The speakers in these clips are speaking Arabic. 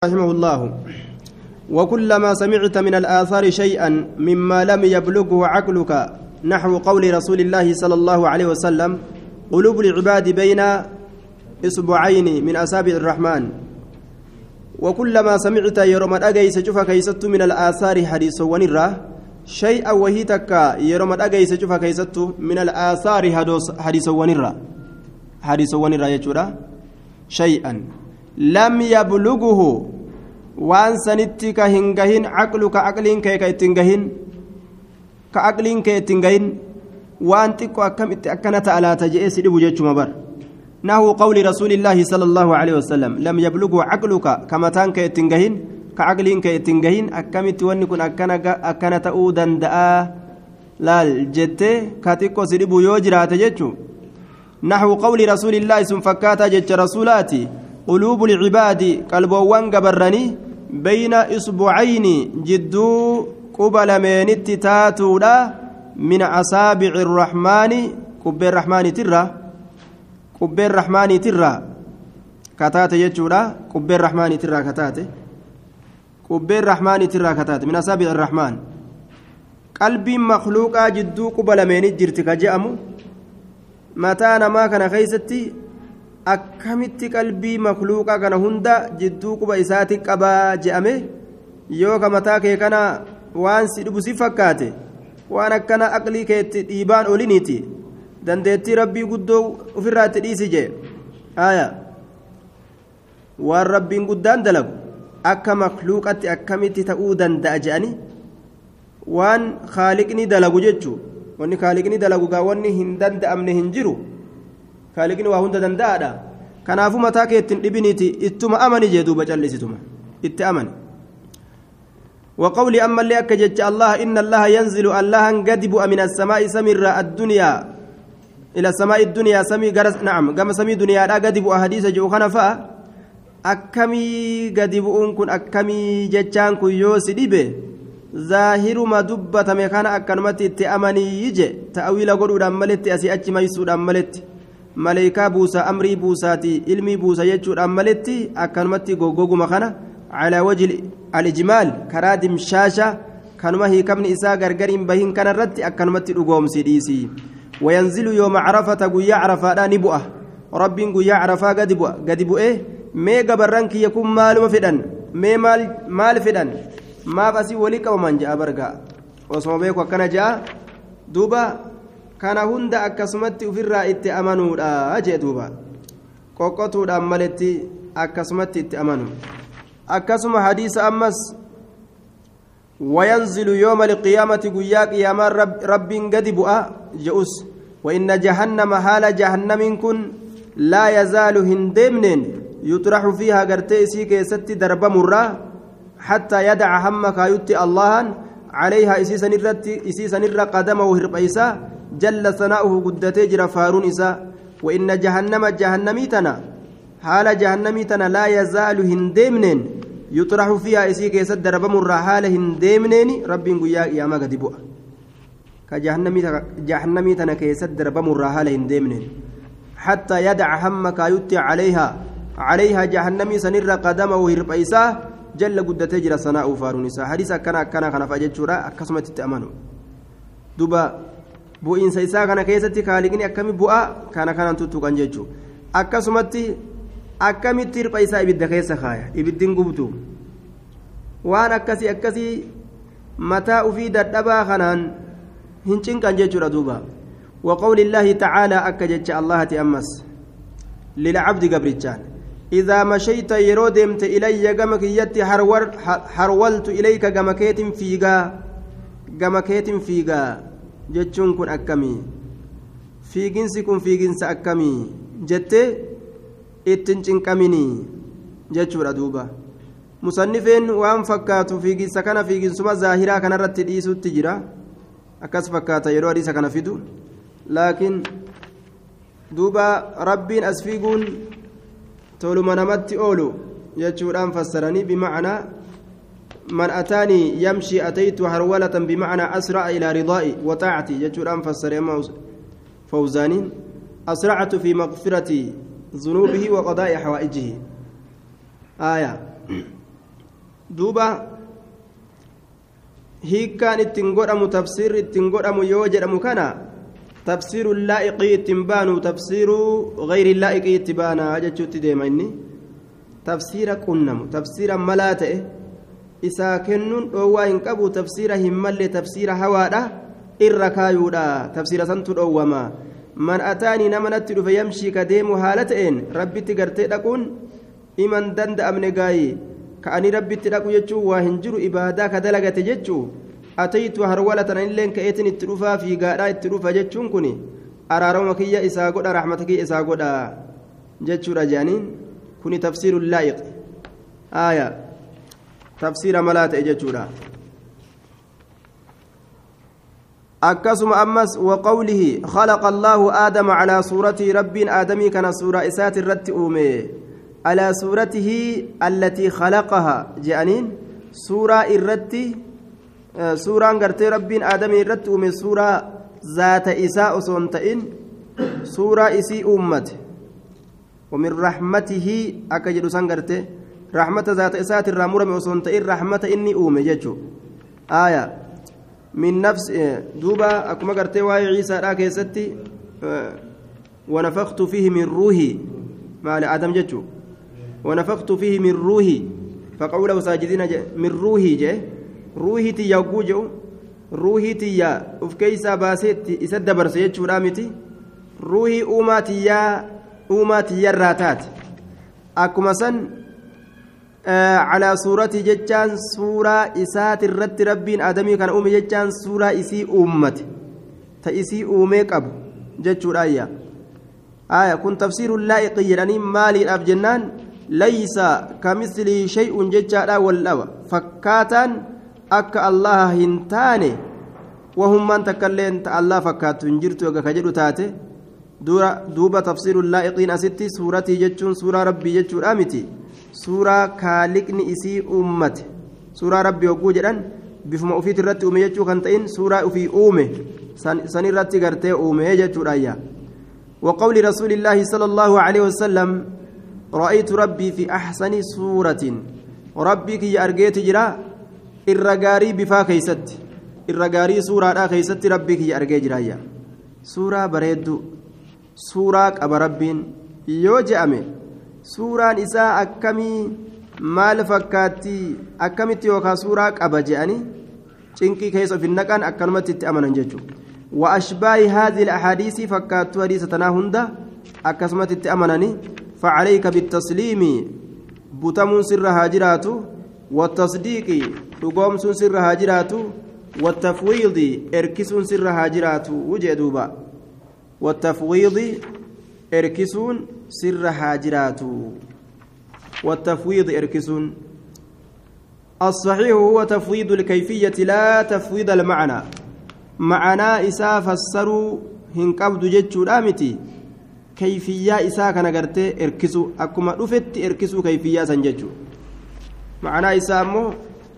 رحمه الله. وكلما سمعت من الآثار شيئا مما لم يبلغه عقلك نحو قول رسول الله صلى الله عليه وسلم قلوب العباد بين إصبعين من أصابع الرحمن. وكلما سمعت يرم أجيس شوف كيست من الآثار حديث ونرى شيئا وهي تكا يرم أجيس شوف كيست من الآثار حديث ونرى. حديث ونرى يجورا شيئا. لم يبلغه waan sanitti ka hin gahin caqlu ka aqliin kee ka ittiin gahin ka aqliin kee ittiin gahin waan xiqqoo akkam itti akkana ta'a laata je'ee si dhibu jechuma bar allaahu aleyhi wasalam lam yablugu caqluka ka mataan kee ittiin gahin ka aqliin kee ittiin gahin akkamitti wanni kun akkana ta'uu danda'a laal jettee ka xiqqoo si dhibu yoo jiraate jechu nahu qawli rasuulillaahi sun fakkaataa jecha rasuulaati quluubu lcibaadi qalboowwan gabarranii بين إصبعين جدو قبل مينت تاتودا من أصابع الرحمن قبي الرحمن ترى قبي الرحمن ترى كتات يجودا قبي الرحمن ترى كتات قبي الرحمن ترى كتات من أصابع الرحمن. قلبي مخلوقا جدو قبل مينت جرتك جأمو. متى ما كان خيستي؟ Akkamitti qalbii makluuqa kana hunda jidduu quba isaati qabaa je'ame? Yoo ka mataa kee kana waan si dhibu si fakkaate waan akkana aqlii keetti dhiibaan oliniiti. Dandeettii rabbii guddoo ofirraa itti dhiisi jee. Aya. Waan rabbiin guddaan dalagu akka makluuqatti akkamitti ta'uu danda'a je'ani? Waan kaaliqni dalagu jechuu wanni kaaliqni dalagu gaa wanni hin danda'amne hin jiru ittiin dhibiniiti. Ittuma amani jee duuba callisituma. Itti amani. وقولي أكجت الله إن الله ينزل الله من السماء الدنيا إلى السماء الدنيا سمي قرس نعم كما سمي دنيا لا قدب أحاديث جو خنفا أكمي جتشان كن يوسي maleeykaa buusa amrii buusaati ilmii buusa jechuudhaan maletti akkanumatti goggoguma kana calaa wajji alijmaal karaa dimshaasha kanuma hiikamni isaa gargar gargariin bahin kanarratti akkanumatti dhugoomsii dhiisii. Wayanzilu yooma carafata guyyaa carafaadhaa ni bu'a. Rabbiin guyyaa carafaa gadi bu'a gadi bu'ee mee gabarran kiyya kun maaluma fedhan? Mee maal fedhan? Maaf asii walii qabaman ja'a barga osuma beeku akkana ja'a duuba kana hunda akkasumatti ofirraa itti amanuudha jee duuba. Qoqqotuudhaan maletti akkasumatti itti amanu. Akkasuma hadiisa ammas وينزل يوم القيامة قيا قياما رب, رب قد بؤا جؤس وإن جهنم حال جهنم كن لا يزال هندمن يطرح فيها قرتي سيك ست درب مرة حتى يدع همك يتي الله عليها إسيسا نر قدمه هربيسا جل ثناؤه قدتي جرى فارون إسا وإن جهنم جهنمي تنا حال جهنمي تنا لا يزال هندمنين يطرح فيها إسي كيسد درب مرة حال هندمنين رب قيا يا ما قد بؤ كجهنمي جهنمي تنا كيسد درب مرة حال هندمنين حتى يدع همك يتي عليها عليها جهنمي سنر قدمه هربيسا جل قدتي جرى ثناؤه فارون إسا. حديث كان كان كان فاجت أكسمت تأمنوا دوبا bu'iinsa isaa kana keessatti kaaliqni akkami bu'a kana kanaan tuttuqan jechuun akkasumatti akkamitti hirpha isaa ibidda keessa kaaya ibiddiin gubdu waan akkasii akkasii mataa ufii dadhabaa kanaan hin cinqan jechuudha duuba وقول الله تعالى أكجت الله تأمس للعبد قبرتان إذا مشيت يرودمت إلي قمك يتي حرولت إليك قمكيت فيقا قمكيت فيقا jechuun kun akkamii fiiginsi kun fiiginsa akkamii jettee ittiin cinqaminii jechuudha duuba musannifeen waan fakkaatu fiiginsa kana fiiginsuma zaahiraa kanarratti dhiisutti jira akkas fakkaata yeroo hadiisa kana fidu laakiin duuba rabbiin as fiiguun toluma namatti oolu jechuudhaan fassaranii bimacnaa من أتاني يمشي أتيت هرولة بمعنى أسرع إلى رضائي وطاعتي يجور أنفسر فوزانين أسرعت في مغفرة ذنوبه وقضاء حوائجه آية yoo jedhamu kana tafsiiru laa'iqii ittiin baanu tafsiiru gayri laa'iqii itti baana jechuutti deema inni tafsiira qunnamu tafsiira malaa ta'e isaa kennuun dhoowwaa hin qabu tafsiira hin malle tafsiira hawaadha irra kaayuudha. Tafsiira santu dhoowwama. Man ataanii nama natti dhufe yamshii ka deemu haala ta'een rabbitti gartee dhaquun iman danda'amne gaayee ka'anii rabbitti dhaqu jechuun waa hin jiru ibaadaa ka dalagate jechuu ataytu harwala tana illeen ka'eetin itti dhufaa fiigaadhaa itti dhufa jechuun kun araarama kiyya isaa godha raxmata kiyya isaa godha jechuudha jedhaniin kuni tafsiiru laa'iq. Aaya malaa ta'e jechuudha akkasuma ammas waqawlihi khalaqa allaahu aadama calaa suuratii rabbiin aadamii kana suuraa isaati irratti uume على سورته التي خلقها جانين سورة إرتي سورة غرتي ربين آدم إرت ومن سورة ذات إساء سونتئن سورة إسي أمت ومن رحمته أكجد سنغرتي رحمة ذات إساء الرامورة من سونتئن رحمة إني أومي ججو. آية. من نفس دوبا أكما غرتي واي عيسى راكي ستي ونفخت فيه من روحي. مال آدم ججو. ونفخت فيه من روحي. فقوله ساجدين من روحي جه روحي تي يوجو روحي تي أف كيسا باسيت إسد برس يجورا متي روحي اوماتي يا اوماتي يراتات أكما سن آه على صورة جتان سورة إسات الرد ربين آدمي كان أمي جتان سورة إسي أمت تإسي أميك أبو جتشور آية آية كن تفسير اللائق يعني مالي الأب جنان laysa kamislii shay'un jechaadha waldhaba fakkaataan akka allaha hin taane wahummaan takkailleen ta allah fakkaattu hin jirtu egaa ka jedhu taate duuba tafsiiru laa'iqiin asitti suuratii jechuun suuraa kaaliqni isii uummate suuraa rabbii hogguu jedhan bifuma ufiiti irratti uume jechuu kan ta'in suuraa ufii uume san irratti gartee uume jechuudha ayyaa وقول رسول الله صلى الله عليه وسلم رأيت ربي في أحسن سورة ربي كي أرجيت جرا الرجاري بفا كيست الرجاري سورة لا كيست ربي كي أرجي جرايا سورة بريد سورة أبا ربين يوجأمي سورة إساء أكمي maal fakkaatti akkamitti yookaan suuraa qaba je'anii cinqii keessa of hin naqan akkanumatti itti amanan jechuudha al-ahadiisii fakkaattuu hadiisa tanaa hunda akkasumatti itti amananii فعليك بالتسليم بتم سر هاجرات والتصديق رقوم سر هاجرات والتفويض اركس سر هاجرات وجدوبا والتفويض سر هاجرات والتفويض اركسون الصحيح هو تفويض الكيفية لا تفويض المعنى معنى إساف السر هنقبض جتشو رامتي erkisu akkuma dhufetti erkisuu kayfiyyaa san jechuudha ma'anaa isaa ammoo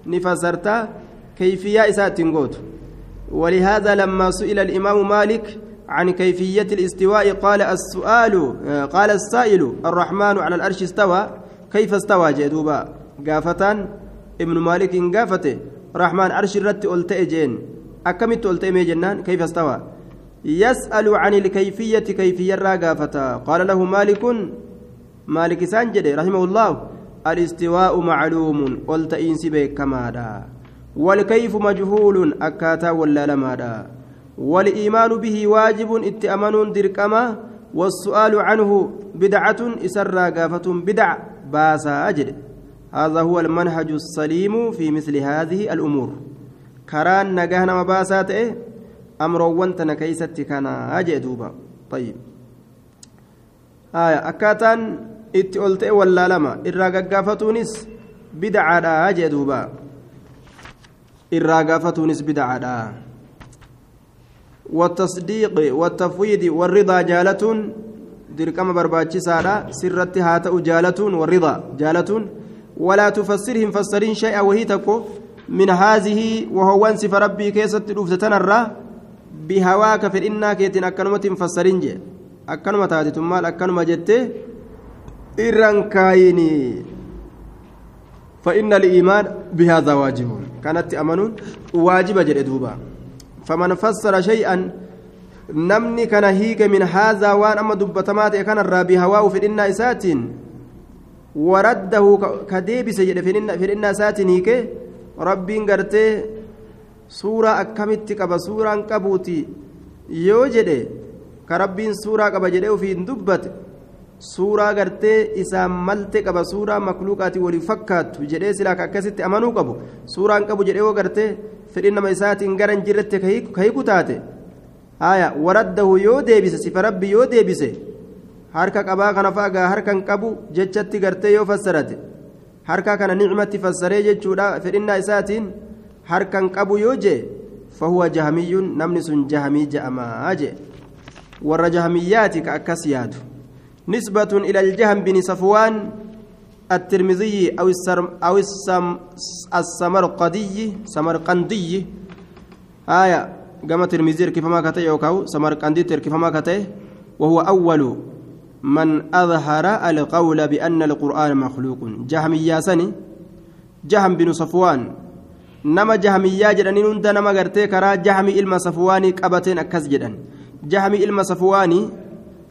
ni fasartaa kayfiyyaa isaa ittiin gootu ولهذا لما سئل الإمام مالك عن كيفية الاستواء قال السؤال قال السائل الرحمن على الأرش استوى كيف استوى جدوبا قافتان ابن مالك قافته رحمن أرش الرت ألتئجين أكملت ألتئمي جنان؟ كيف استوى؟ يسأل عن الكيفية كيفية الراقافة قال له مالك مالك سانجد رحمه الله الاستواء معلوم قلت إنسي بكمادا والكيف مجهول أكاتا ولا لمادا. والإيمان به واجب اتأمن دركما والسؤال عنه بدعة إسر راقافة بدع باسا أجد هذا هو المنهج السليم في مثل هذه الأمور كران نجاهنا مباسات إيه tana keeysatti kanaa jee duuba طيب آية itti ol ta'e wallaalama irraa gaggaafatuunis bidcaadha jee duuba irraa gaafatuunis bidcaadha والتصديق والتفويض والرضا جالة دركما برباچسادا سرت هات جالة والرضا جالة ولا تفسرهم فسرين شيئا وهي تكو من هذه وهو انسف ربي كيست رفتتنرا bihawaaka fedhinnaa keetiin akkanumatti hin fassarin jee akkanuma taatitun maal akkanuma jettee irraan kaayini فإن الإيمان بهذا واجب. كانت أمنون واجب جلدوبا فمن فسر شيئا نمني كان هيك من هذا وان أما دبتمات كان الرابي هواه في الإنا إسات ورده كديبس في الإنا إسات هيك ربي قرتي سورة أكمت قبا سورة قبوتي يوجد كربين سورة قبا جده في دبت isaan malte qaba suuraa makluuqaati walii fakkaattu jedhee silaa akkasitti amanuu qabu suuraan qabu jedhee yoo gartee fedhin nama isaatiin gara hin jirretti ka hiku taate haya waraddahu yoo deebise sifa rabbi yoo deebise harka qabaa kana faagaa harkan qabu jechatti gartee yoo fassarate harka kana nicmatti fassaree jechuudha fedhinnaa isaatiin harkan qabu yoo jee fahuwa jahamiyyuun namni sun jahamii je'amaa jee warra jahamiyyaati ka akkas yaadu نسبة إلى الجهم بن صفوان الترمذي أو السرم أو السم السمرقندي سمرقندي. آية قام ترمذي كيف ما كتئ يوكاو سمرقندي كيف ما كتئ وهو أول من أظهر القول بأن القرآن مخلوق. جهمية سني جهم بن صفوان. نما جهمية جدنين هند نما غرتي كرا جهمي إلما صفواني قبتين أكس جدن جهمي إلما صفواني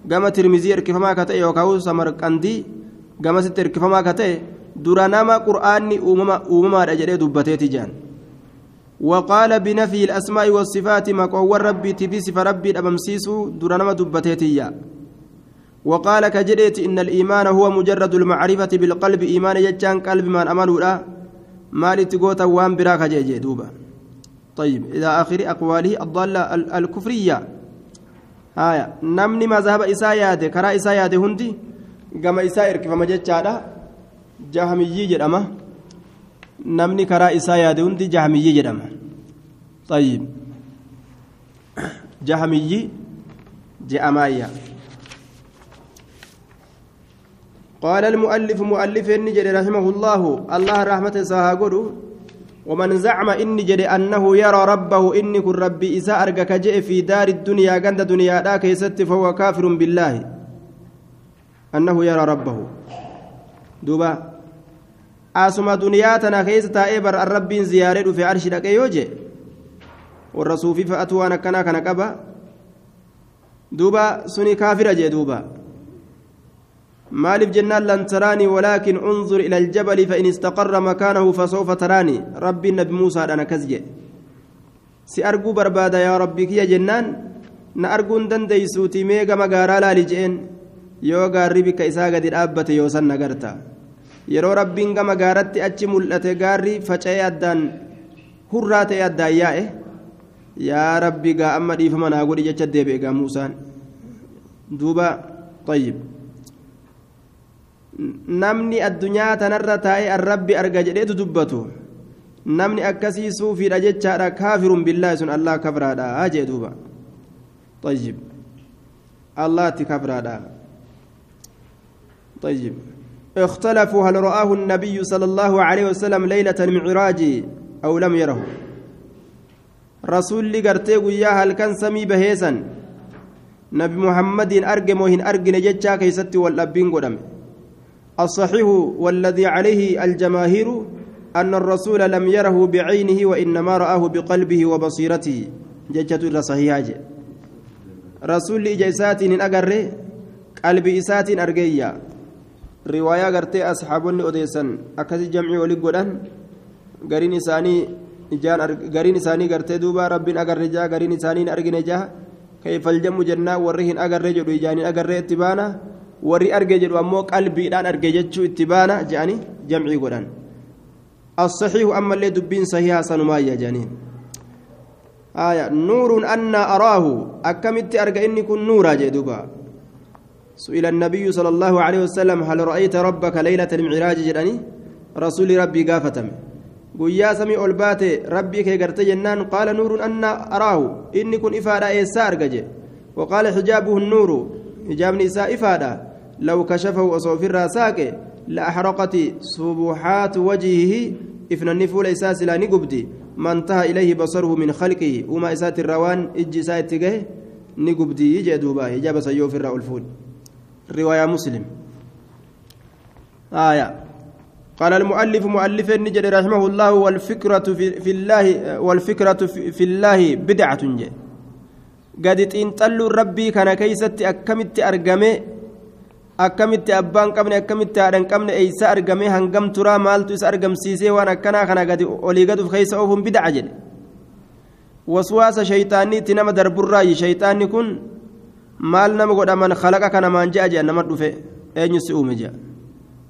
gama tirmizii hirkifamaa ka ta'e yookaan samarqandii gamasitti hirkifamaa ka ta'e dura nama qur'aanni uumamaadha jedhee dubbateeti jaan. وقال بنفي الأسماء والصفات ما قوى ربي تفي صفة ربي أبمسيسو درنما دبتيتيا وقال كجريت إن الإيمان هو مجرد المعرفة بالقلب إيمان يجان قلب من أمنه لا ما لتقوت وان براك جيجي دوبا طيب إلى آخر أقواله الضالة الكفرية namni mazhaba isaa yaade karaa isaa yaade hundi gama isaa hirkifama jechaadha. Jahamiyyii jedhama. Namni karaa isaa yaade hundi jahamiyyii jedhama. طيب جهمي جأمايا قال المؤلف مؤلف النجر رحمه الله الله رحمة ساهقول ومن زعم إني جري أنه يرى ربه إني كن ربي إذا أرجك جئ في دار الدنيا عند دنيا ذاك يست فهو كافر بالله أنه يرى ربه دوبا أسمى دنيا تنا كيس تائبر الرب زيارة في عرش لك يوجي والرسول في فأتوا أنا كنا كنا كبا دوبا سني كافر جي دوبا walaakin unzur ila aljabali fa in istaqarra makaanahu fasawfa taraanii rabbiin nabi muusaadhaan akkas jedhe si arguu barbaada yaa rabbii kiyya jennaan na arguun dandeeysuuti mee gama gaaraa laali je'een yoo gaarri bikka isaa gadi dhaabbate yoosan nagarta. Yeroo rabbiin gama gaaratti achi mul'ate gaarri faca'ee addaan hurraa ta'e addaan yaa'e? Yaa rabbi gaa amma dhiifama naa godhi jecha deebi'e gaa muusaan. Duuba tayyib. Namni addunyaa tanarra taa'e arrabbi arga jedheetu dubbatu. Namni akkasii suufiidha jechaadha kaafiruun billaahi sun allah kafraadha jee duuba. Tayyib. Allaatti kafraadha طيب. اختلفوا هل رآه النبي صلى الله عليه وسلم ليلة المعراج أو لم يره؟ رسول قرتي وياه هل كان سمي بهيسا؟ نبي محمد أرجم وهن أرجن جتشا كيستي والأبين قدم. الصحيح والذي عليه الجماهير أن الرسول لم يره بعينه وإنما رآه بقلبه وبصيرته. ججت صحيحة رسول إجيسات أجر قلب إسات أرجيا رواية قرتي أصحابني أديسا أكثر جمعي ولقودان قرين إساني ijaan gariin isaanii gartee duuba rabbiin agarre jaa gariin isaanii argine jaa kayfaljamu jennaa warri hin agarree jedhu ijaaniin agarree itti baana warri arge jedhu ammoo qalbiidhaan arge jechuu itti baana jedhanii jamcii godhan الصحيح أما اللي دبين صحيح سنمايا جانين آية نور أن أراه أكمت أرجع إني كن نورا سئل النبي صلى الله عليه وسلم هل رأيت ربك ليلة المعراج جدني رسول ربي قافتم anna araahu inni kun ifaadha eessaa arga je waqaala xijaabuhu nuuru hijaabni isaa ifaadha law kashafahu osoo ofirraa saaqe la axraqati subuxaatu wajhihi ifnanni fuula isaa silaa ni gubdi man taha ilayhi basaruhu min khalqihi uumaa isaatirraa waan ijji isaa itti gahe ni gubdii jee duuba hijaaba sayyoo ofirraa ol fuudhi riwaayaa muslim آية. قال المؤلف مؤلف النجد رحمه الله والفكرة في, الله والفكرة في, الله بدعة جي. قد تنطلوا ربي كان كيست أكمت أرقمي أكمت أبان قبل أكمت أرن قبل إيسا أرقمي هنقم ترى مالتو إس أرقم سيسي وانا كنا كنا قد أولي قد في أوفهم بدعة جي. وسواس شيطاني تنما درب الرأي شيطاني كن maal nama godha man khalaqa kana maan je'a je'a nama dhufe eenyu si uume je'a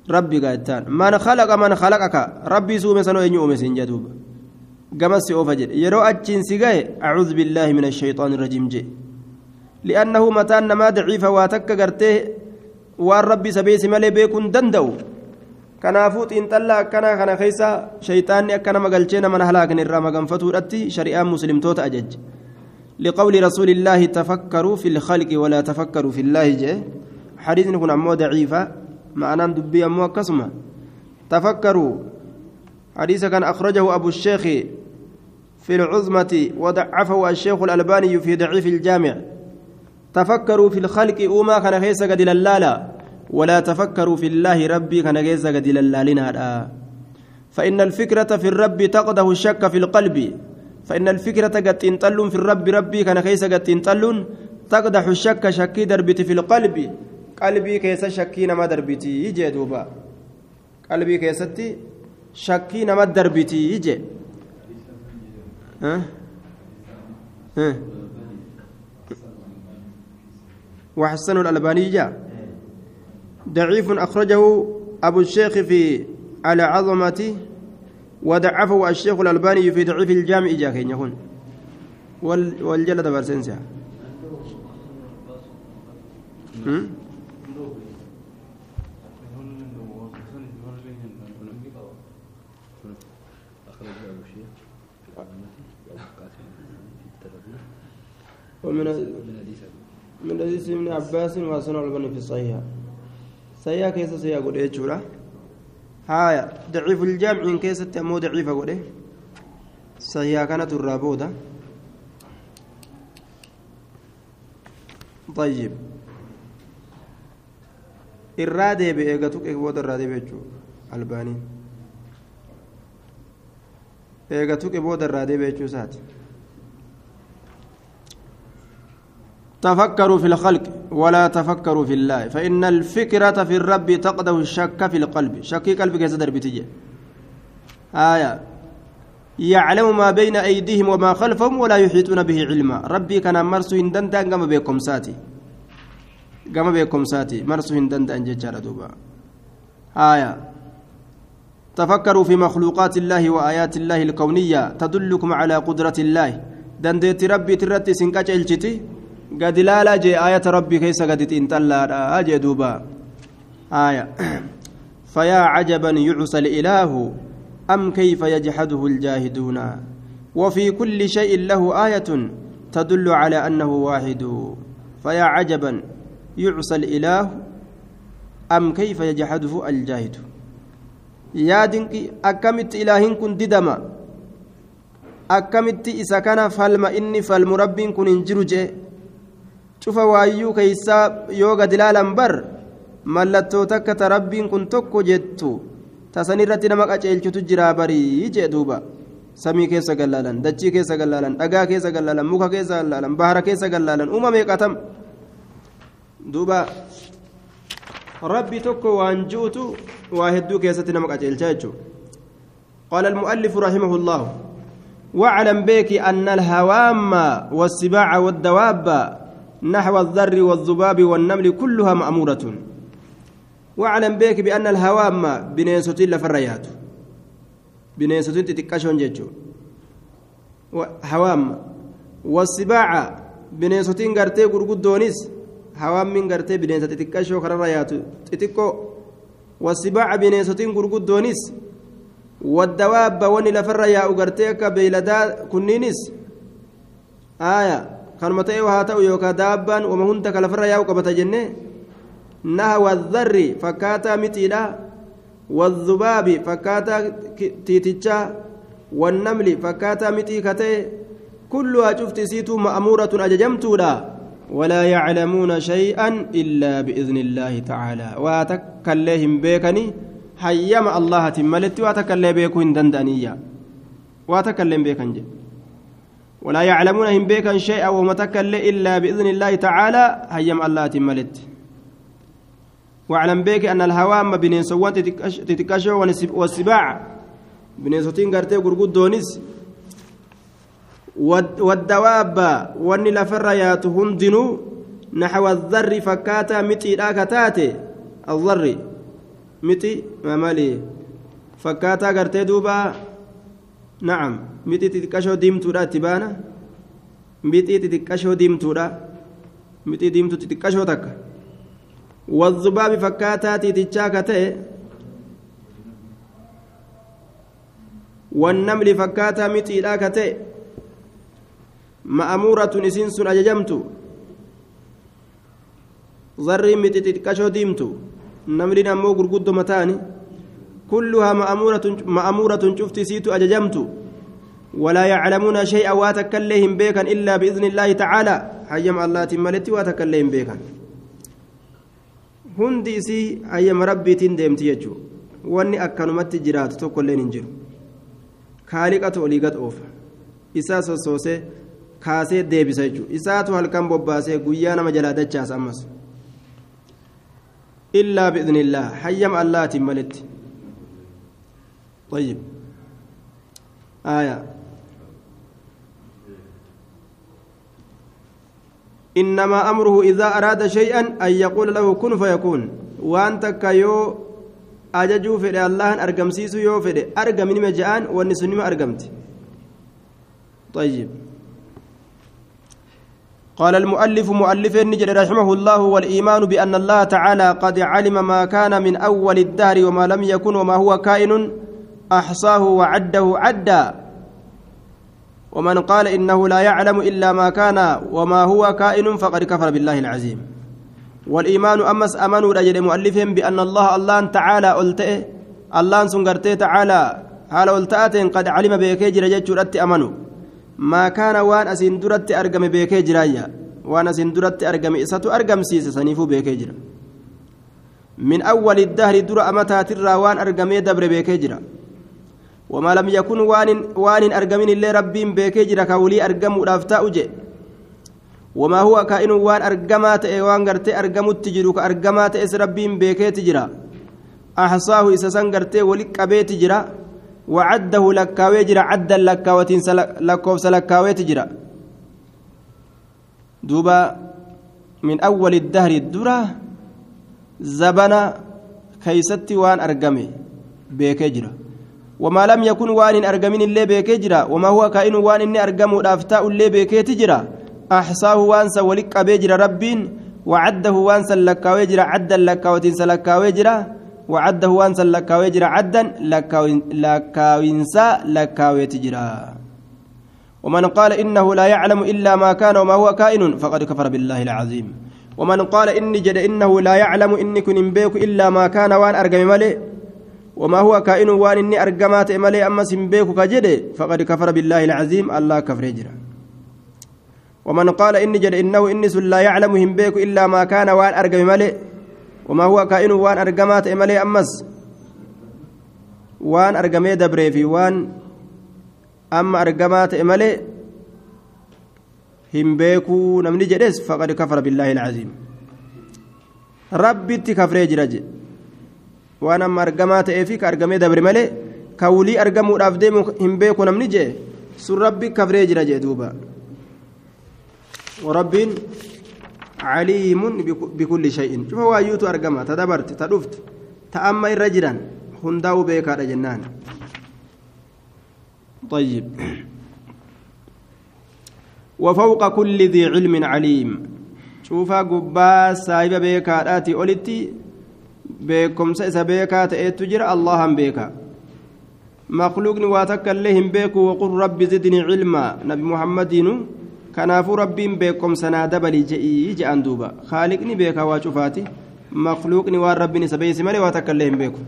rabbi gaettaan man khalaqa man khalaqaka rabbii si uume sanoo eenyu uume siin jedha duuba gamas si oofa jedhe yeroo achiin si gahe acuudhu billaahi min ashayxaani irrajiim jedhe li'annahu mataan namaa daciifa waa takka gartee waan rabbi sabeesi malee beekuun danda'u kanaafuu xiinxallaa akkanaa kana keessa shayxaanni akka nama galchee nama halaakan irraa maganfatuudhatti shari'aan muslimtoota ajajje لقول رسول الله تفكروا في الخلق ولا تفكروا في الله جاء. حديث نكون أمو ضعيفة معناه دبي أمو كسمة تفكروا حديث كان أخرجه أبو الشيخ في العظمة وضعفه الشيخ الألباني في ضعيف الجامع. تفكروا في الخلق أوما كان خيس قد للالا ولا تفكروا في الله ربي كان خيس قد للالنا. فإن الفكرة في الرب تقده الشك في القلب. فإن الفكرة قد تنطلون في الرب ربي كان كيس قد تنطلون تقدح الشك شكي دربتي في القلب. قلبي كيس شكي نما دربتي يجي دوبا. قلبي كيستي شكي نما دربتي يجي ها؟ ها؟ وحسن الألباني جاء. ضعيف أخرجه أبو الشيخ في على عظمته وضعفه الشيخ الألباني في ضعيف الجامع جاكين يكون والجلد برسنسا ومن من حديث ابن عباس وسنن البني في الصحيح. سيا كيس سيا قد ايجورا هايا ضعيف الجامع إن كيست أمو ضعيف قوله صحيح كانت الرابودة طيب الرادي بإيغتوك إيغبود الرادي بيجو الباني إيغتوك إيغبود الرادي بيجو سات تفكروا في الخلق ولا تفكروا في الله. فإن الفكرة في الرب تقده الشك في القلب. شك قلبك يزدر بتجي. آية. يعلم ما بين أيديهم وما خلفهم ولا يحيطون به علما. ربي كان مرسو هندن قام بكم ساتي. قام بكم ساتي. مرسو هندن أنججار دوبا. آية. تفكروا في مخلوقات الله وآيات الله الكونية. تدلكم على قدرة الله. دندت ربي ترتي سنكاش الجتي. قد لا لا جي آية ربي كيس قد تنتلا أجي دوبا آية فيا عجبا يعصى الإله أم كيف يجحده الجاهدون وفي كل شيء له آية تدل على أنه واحد فيا عجبا يعصى الإله أم كيف يجحده الجاهد يا دنكي أكمت إلهين كن ددما أكمت إذا كان فالما إني فالمرب كن انجرو cufa waayyuu keeysaa yoo gad ilaalan bar mallattoo takka ta rabbiin kun tokko jettu tasan irratti nama qaceelchutu jiraa barii jee duuba samii keessa gallaalan dachii keessa gallaalan dhagaa keessa gallaalan muka keessa gallaalan bahara keessa gallaalan uuma meeqatam duuba rabbi tokko waan ji'utu waa hedduu keessatti nama qaceelcha jechuudha قال المؤلف رحمه الله واعلم بك أن الهوام والسباع والدواب نحو الذر والذباب والنمل كلها مأمورة. واعلم بك بأن الهوام بنيستين لفريات بنيستين تتكشون جيتشو. هوام والسباع بنيستين غرتي غرغدونيس هوام من غرتي بنيست تتكشو خرريات. تتكو. والسباع بنيستين غرغدونيس والدواب وني لفريا غرتي كبيلدا كنينيس. آية. Ta'e haa ta'u yookaan daabbaan wama hunda kalafarra yaa'u qabata jenne naha wadharri fakkaataa mitiidha wadhubaabi fakkaataa tiitichaa wannamli fakkaataa mitii ka ta'e kulluhaa cufti isiituu ma'amuuratun ajajamtuudha ولا يعلمون شيئا إلا بإذن الله تعالى واتكلهم بيكني hayyama allahatiin maletti waa takka illee beekuu hin danda'aniyya waa takka illee hin beekan jedhe ولا يعلمون هم بيكا شيئا وما تكل إلا بإذن الله تعالى هيم الله تملت. واعلم بيك أن الهوام بنين سوات تتكشف والسباع. بنين سوتين قرتي قرقود دونس والدواب واني لفر يات هندنو. نحو الذر فكاتا متي لا كتاتي. الذر متي ما مالي. فكاتا قرتي دوبا. نعم. متي تتكشو ديمتو لا تبانا. متي تتكشو ديمتو لا متي ديمتو تتكشو تك والذباب فكاتا تتشاكتي والنمل فكاتا متي لا كتي مأمورة إسين سن أججمت ذري متتكشو ديمتو. نملين أمو قرقود متاني. كلها مأمورة مأمورة شفت سيت أججمت ولا يعلمون شيئا واتكلهم بيكا إلا بإذن الله تعالى حيم الله تملت واتكلهم بيكا hundi isii ayyama rabbiitiin deemti jechuun wanni akkanumatti jiraatu tokkolleen hin jiru kaaliqatu olii gad oofa isaa sossoosee kaasee deebisa jechuudha isaatu halkan bobbaasee guyyaa nama jalaa dachaasa ammas illaa bi'idnillaa hayyama allaatiin maletti طيب. آية. إنما أمره إذا أراد شيئا أن يقول له كن فيكون. وأنت كيو أججو في الله أرقم سيسو يو في أرقم من مجان والنسنما أرقمت. طيب. قال المؤلف مؤلف النجر رحمه الله والإيمان بأن الله تعالى قد علم ما كان من أول الدهر وما لم يكن وما هو كائن أحصاه وعده عدا. ومن قال إنه لا يعلم إلا ما كان وما هو كائن فقد كفر بالله العظيم. والإيمان أمس أمنوا رجل مؤلفهم بأن الله الله تعالى ألتئ الله سنقرتي تعالى. حال ألتأتين قد علم بيكيجر جيتشورت أمنوا ما كان وان أسين درت أرقم بيكيجرايا وان أسين درت أرقم إساتو أرقم سيس سنيفو بيكيجر من أول الدهر در أمتها ترى وان أرقم دبر وما لم يكن وان وان أرقمين اللي ربين بيكيجرا كولي أرقم ودافتا أجي وما هو كائن وان أرقمات وان قرتي أرقمت تجرو كأرقمات إس ربين بيكي تجرا. أحصاه إسسان قرتي ولك أبي تجرا. وعده لكاوي جرا عدا لكاوتين لكوفس لكاوي تجرا. دوبا من أول الدهر وان وما لم يكن وان أرقمين اللي بيكجرا وما هو كائن وان إني أرقم الأفتاء اللي بيكيتجرا أحصاه وانسا ولك أبيجرا ربين وعده وانسا لكاوي جرا عدا لكاوتين سلكاوي جرا. وعده وانسا لكاوي جرا عدا لكاوينسا لكاوي تجرا. ومن قال إنه لا يعلم إلا ما كان وما هو كائن فقد كفر بالله العظيم. ومن قال إني جد إنه لا يعلم إني كن بيك إلا ما كان وان أرقم ملئ وما هو كائن وان إني أرقمات ملئ أما سنبيك كجد فقد كفر بالله العظيم الله كفر جرا. ومن قال إني جد إنه إني لا يعلم هم بيك إلا ما كان وان أرقم ملئ وما هو كائن وان أرقمات ملئ أمس؟ وان أرقمي دبري في وان أما أرقمات ملئ هم بيكو نمني جدس فقد كفر بالله العظيم ربي تكفري جرج وأنا أما أرقمات إفي كأرقمي دبري ملئ كولي أرقمو الأفديم هم بيكو نمني جي سر ربي كفري جرج دوبا ورب عليم بكل شيء شوف هو يوتو أرقما تدبرت تدفت تأمى الرجلا هنداو بيكا جنان طيب وفوق كل ذي علم عليم شوف قبا beekumsa isa beekaa ta'etu jira allahan beeka maqluuqni waa takka illee hin beeku waqul rabbi zidnii cilmaa. Nabi muhammadiinu kanaafuu rabbiin beekumsanaa dabali je'ii je'an duuba. Khaaliqni beekaa waa cufaati maqluuqni waan rabbiin isa beeysi malee waa takka illee hin beeku.